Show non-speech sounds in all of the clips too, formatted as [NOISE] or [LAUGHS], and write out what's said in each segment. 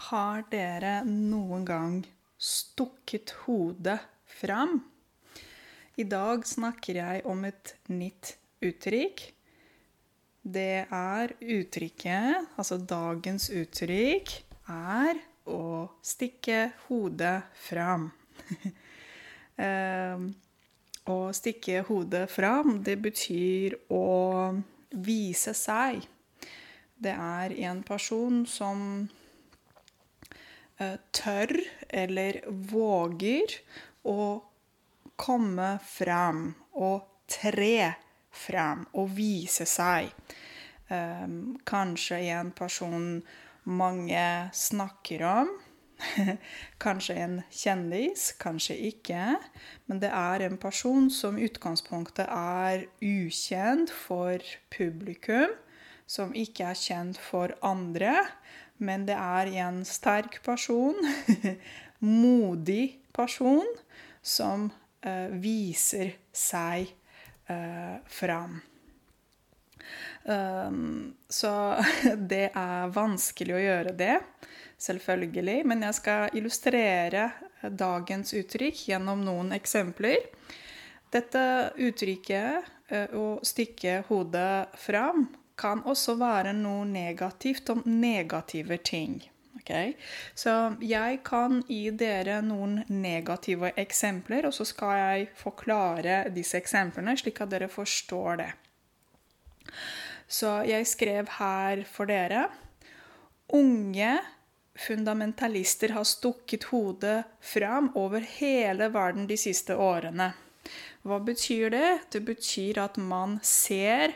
Har dere noen gang stukket hodet fram? I dag snakker jeg om et nytt uttrykk. Det er uttrykket, altså dagens uttrykk, er å stikke hodet fram. [LAUGHS] Eh, å stikke hodet fram, det betyr å vise seg. Det er en person som tør eller våger å komme frem og tre frem og vise seg. Um, kanskje en person mange snakker om. [LAUGHS] kanskje en kjendis, kanskje ikke. Men det er en person som utgangspunktet er ukjent for publikum. Som ikke er kjent for andre. Men det er en sterk person, [LAUGHS] modig person, som eh, viser seg eh, fram. Um, så [LAUGHS] det er vanskelig å gjøre det, selvfølgelig. Men jeg skal illustrere dagens uttrykk gjennom noen eksempler. Dette uttrykket, uh, å stikke hodet fram, kan også være noe negativt om negative ting. Okay? Så jeg kan gi dere noen negative eksempler, og så skal jeg forklare disse eksemplene, slik at dere forstår det. Så jeg skrev her for dere Unge fundamentalister har stukket hodet fram over hele verden de siste årene. Hva betyr det? Det betyr at man ser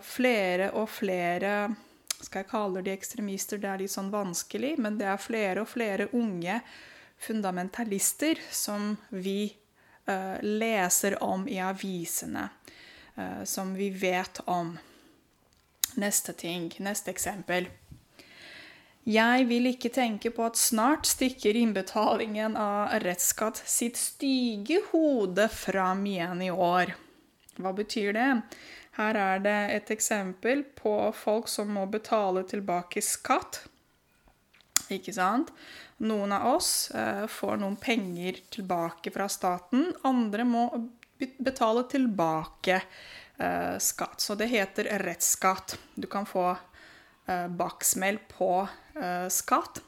flere og flere Skal jeg kalle de ekstremister? Det er litt sånn vanskelig, men det er flere og flere unge fundamentalister som vi uh, leser om i avisene. Uh, som vi vet om. Neste ting, neste eksempel. Jeg vil ikke tenke på at snart stikker innbetalingen av rettsskatt sitt stygge hode fram igjen i år. Hva betyr det? Her er det et eksempel på folk som må betale tilbake skatt. Ikke sant? Noen av oss eh, får noen penger tilbake fra staten. Andre må betale tilbake eh, skatt. Så det heter rettsskatt. Du kan få eh, baksmell på eh, skatt.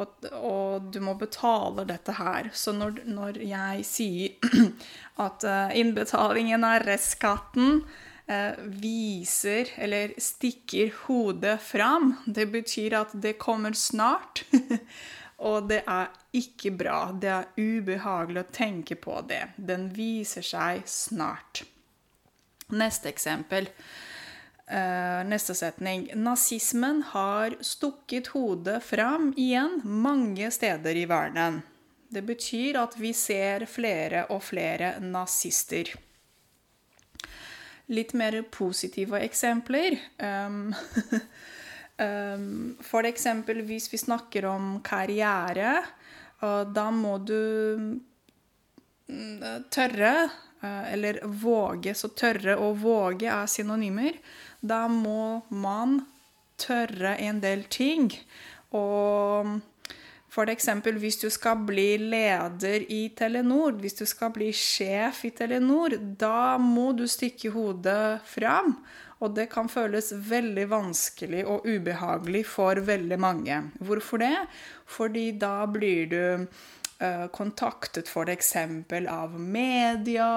Og, og, du må betale dette her. Så når, når jeg sier [CLEARS THROAT] at eh, innbetalingen er restskatten viser eller stikker hodet fram. Det betyr at det kommer snart. [LAUGHS] Og det er ikke bra. Det er ubehagelig å tenke på det. Den viser seg snart. Neste eksempel. Uh, neste setning. Nazismen har stukket hodet fram igjen mange steder i verden. Det betyr at vi ser flere og flere nazister litt mer positive eksempler. Um, [LAUGHS] um, for eksempel hvis vi snakker om karriere, uh, da må du mm, tørre, uh, eller våge. Så tørre og våge er synonymer. Da må man tørre en del ting. Og F.eks. hvis du skal bli leder i Telenor, hvis du skal bli sjef i Telenor, da må du stikke hodet fram. Og det kan føles veldig vanskelig og ubehagelig for veldig mange. Hvorfor det? Fordi da blir du uh, kontaktet f.eks. av media.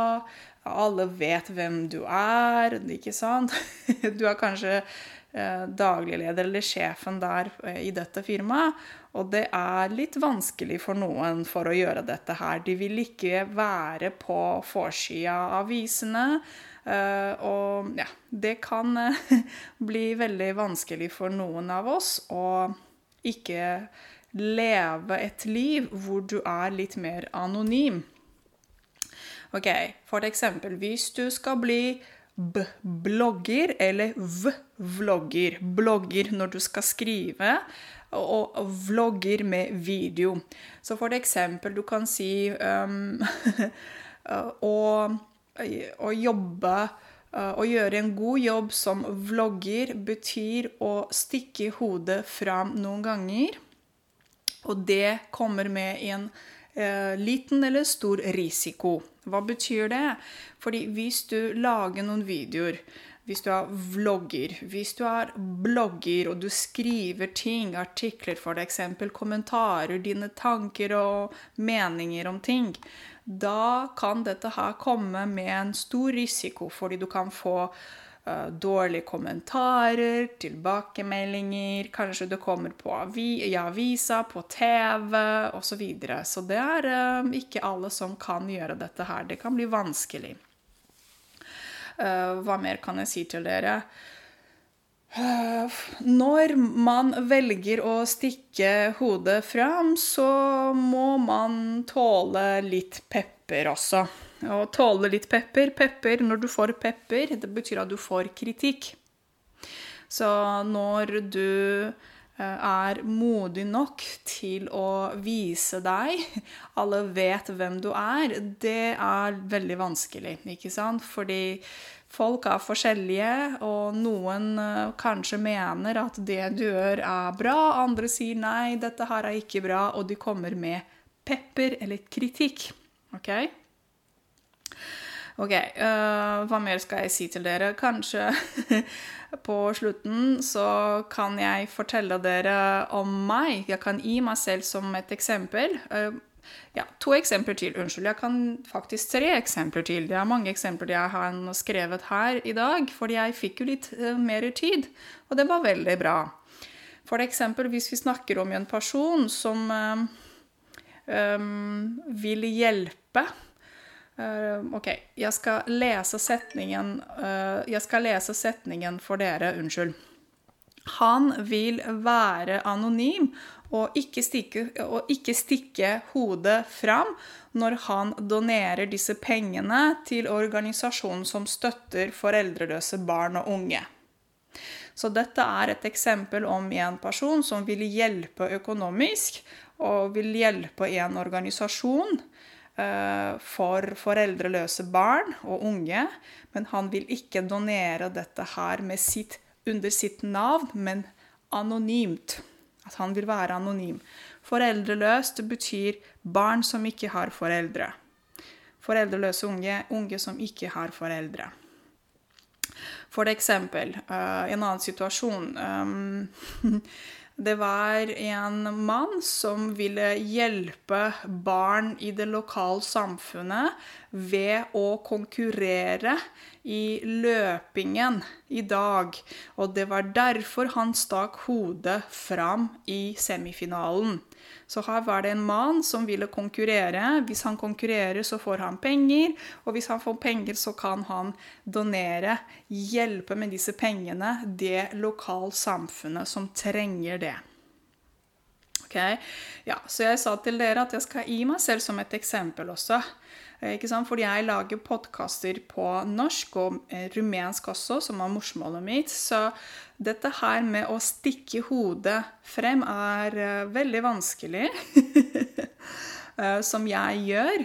Alle vet hvem du er, ikke sant? [LAUGHS] Du er kanskje daglig leder eller sjefen der uh, i dette firmaet. Og det er litt vanskelig for noen for å gjøre dette her. De vil ikke være på forsida av avisene. Uh, og ja, det kan [LAUGHS] bli veldig vanskelig for noen av oss å ikke leve et liv hvor du er litt mer anonym. Ok, For eksempel hvis du skal bli b-blogger eller v-vlogger. Blogger når du skal skrive og vlogger med video. Så for eksempel, du kan si um, [LAUGHS] å, å, jobbe Å gjøre en god jobb som vlogger betyr å stikke hodet fram noen ganger. Og det kommer med en eh, liten eller stor risiko. Hva betyr det? Fordi hvis du lager noen videoer, hvis du er vlogger, hvis du er blogger og du skriver ting, artikler f.eks., kommentarer, dine tanker og meninger om ting, da kan dette her komme med en stor risiko, fordi du kan få uh, dårlige kommentarer, tilbakemeldinger, kanskje det kommer på avi i avisa, på TV osv. Så, videre. så det er uh, ikke alle som kan gjøre dette her. Det kan bli vanskelig. Uh, hva mer kan jeg si til dere? Når man velger å stikke hodet fram, så må man tåle litt pepper også. Å tåle litt pepper Pepper, når du får pepper, det betyr at du får kritikk. Så når du eh, er modig nok til å vise deg, alle vet hvem du er, det er veldig vanskelig, ikke sant? Fordi Folk er forskjellige, og noen uh, kanskje mener at det du gjør, er bra. Andre sier nei, dette her er ikke bra, og de kommer med pepper eller kritikk. OK? Ok, uh, Hva mer skal jeg si til dere? Kanskje [LAUGHS] på slutten så kan jeg fortelle dere om meg. Jeg kan gi meg selv som et eksempel. Uh, ja, to eksempler til. Unnskyld, jeg kan faktisk tre eksempler til. Det er mange eksempler jeg har skrevet her i dag, fordi jeg fikk jo litt uh, mer tid, og det var veldig bra. For eksempel hvis vi snakker om en person som um, vil hjelpe uh, OK, jeg skal lese setningen Jeg skal lese setningen for dere. Unnskyld. Han vil være anonym og ikke, stikke, og ikke stikke hodet fram når han donerer disse pengene til organisasjonen som støtter foreldreløse barn og unge. Så dette er et eksempel om en person som vil hjelpe økonomisk, og vil hjelpe en organisasjon uh, for foreldreløse barn og unge, men han vil ikke donere dette her sitt, under sitt navn, men anonymt. At han vil være anonym. Foreldreløst betyr barn som ikke har foreldre. Foreldreløse unge, unge som ikke har foreldre. For eksempel, uh, en annen situasjon um, [LAUGHS] Det var en mann som ville hjelpe barn i det lokale samfunnet ved å konkurrere i løpingen i dag. Og det var derfor han stakk hodet fram i semifinalen. Så her var det en mann som ville konkurrere. Hvis han konkurrerer, så får han penger. Og hvis han får penger, så kan han donere, hjelpe med disse pengene, det lokalsamfunnet som trenger det. Okay? Ja, så jeg sa til dere at jeg skal gi meg selv som et eksempel også. Eh, ikke sant? Fordi jeg lager podkaster på norsk og eh, rumensk også, som var morsmålet mitt. Så dette her med å stikke hodet frem er uh, veldig vanskelig. [LAUGHS] som jeg gjør.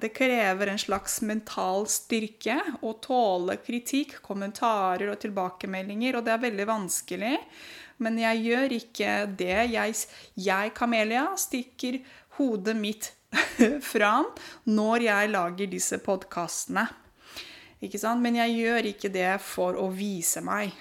Det krever en slags mental styrke å tåle kritikk, kommentarer og tilbakemeldinger, og det er veldig vanskelig. Men jeg gjør ikke det. Jeg, jeg Kamelia, stikker hodet mitt [LAUGHS] fram når jeg lager disse podkastene. Men jeg gjør ikke det for å vise meg.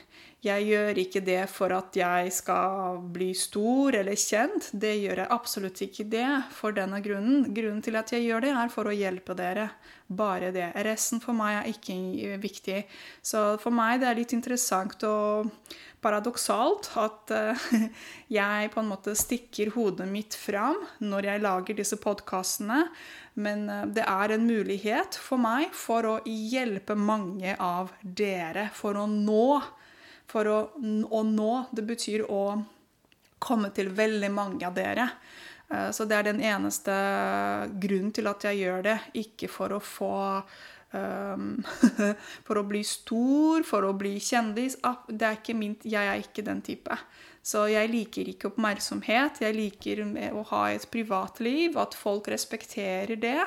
Jeg gjør ikke det for at jeg skal bli stor eller kjent. Det gjør jeg absolutt ikke det for denne grunnen. Grunnen til at jeg gjør det, er for å hjelpe dere. Bare det. Resten for meg er ikke viktig. Så for meg det er litt interessant og paradoksalt at uh, [LAUGHS] jeg på en måte stikker hodet mitt fram når jeg lager disse podkastene. Men uh, det er en mulighet for meg for å hjelpe mange av dere. For å nå for å, å nå. Det betyr å komme til veldig mange av dere. Eh, så det er den eneste grunnen til at jeg gjør det. Ikke for å få um, [LAUGHS] For å bli stor, for å bli kjendis. Ah, det er ikke min, jeg er ikke den type. Så jeg liker ikke oppmerksomhet. Jeg liker å ha et privatliv, at folk respekterer det.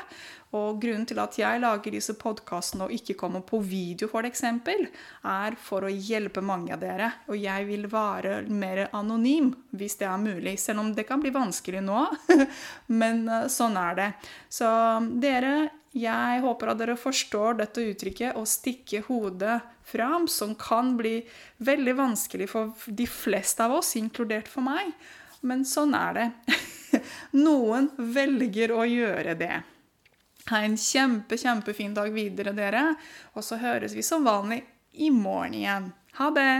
Og grunnen til at jeg lager disse podkastene og ikke kommer på video, f.eks., er for å hjelpe mange av dere. Og jeg vil være mer anonym, hvis det er mulig. Selv om det kan bli vanskelig nå. [LAUGHS] Men eh, sånn er det. Så dere jeg håper at dere forstår dette uttrykket å stikke hodet fram, som kan bli veldig vanskelig for de fleste av oss, inkludert for meg. Men sånn er det. [LAUGHS] Noen velger å gjøre det. Ha en kjempe, kjempefin dag videre, dere. Og så høres vi som vanlig i morgen igjen. Ha det!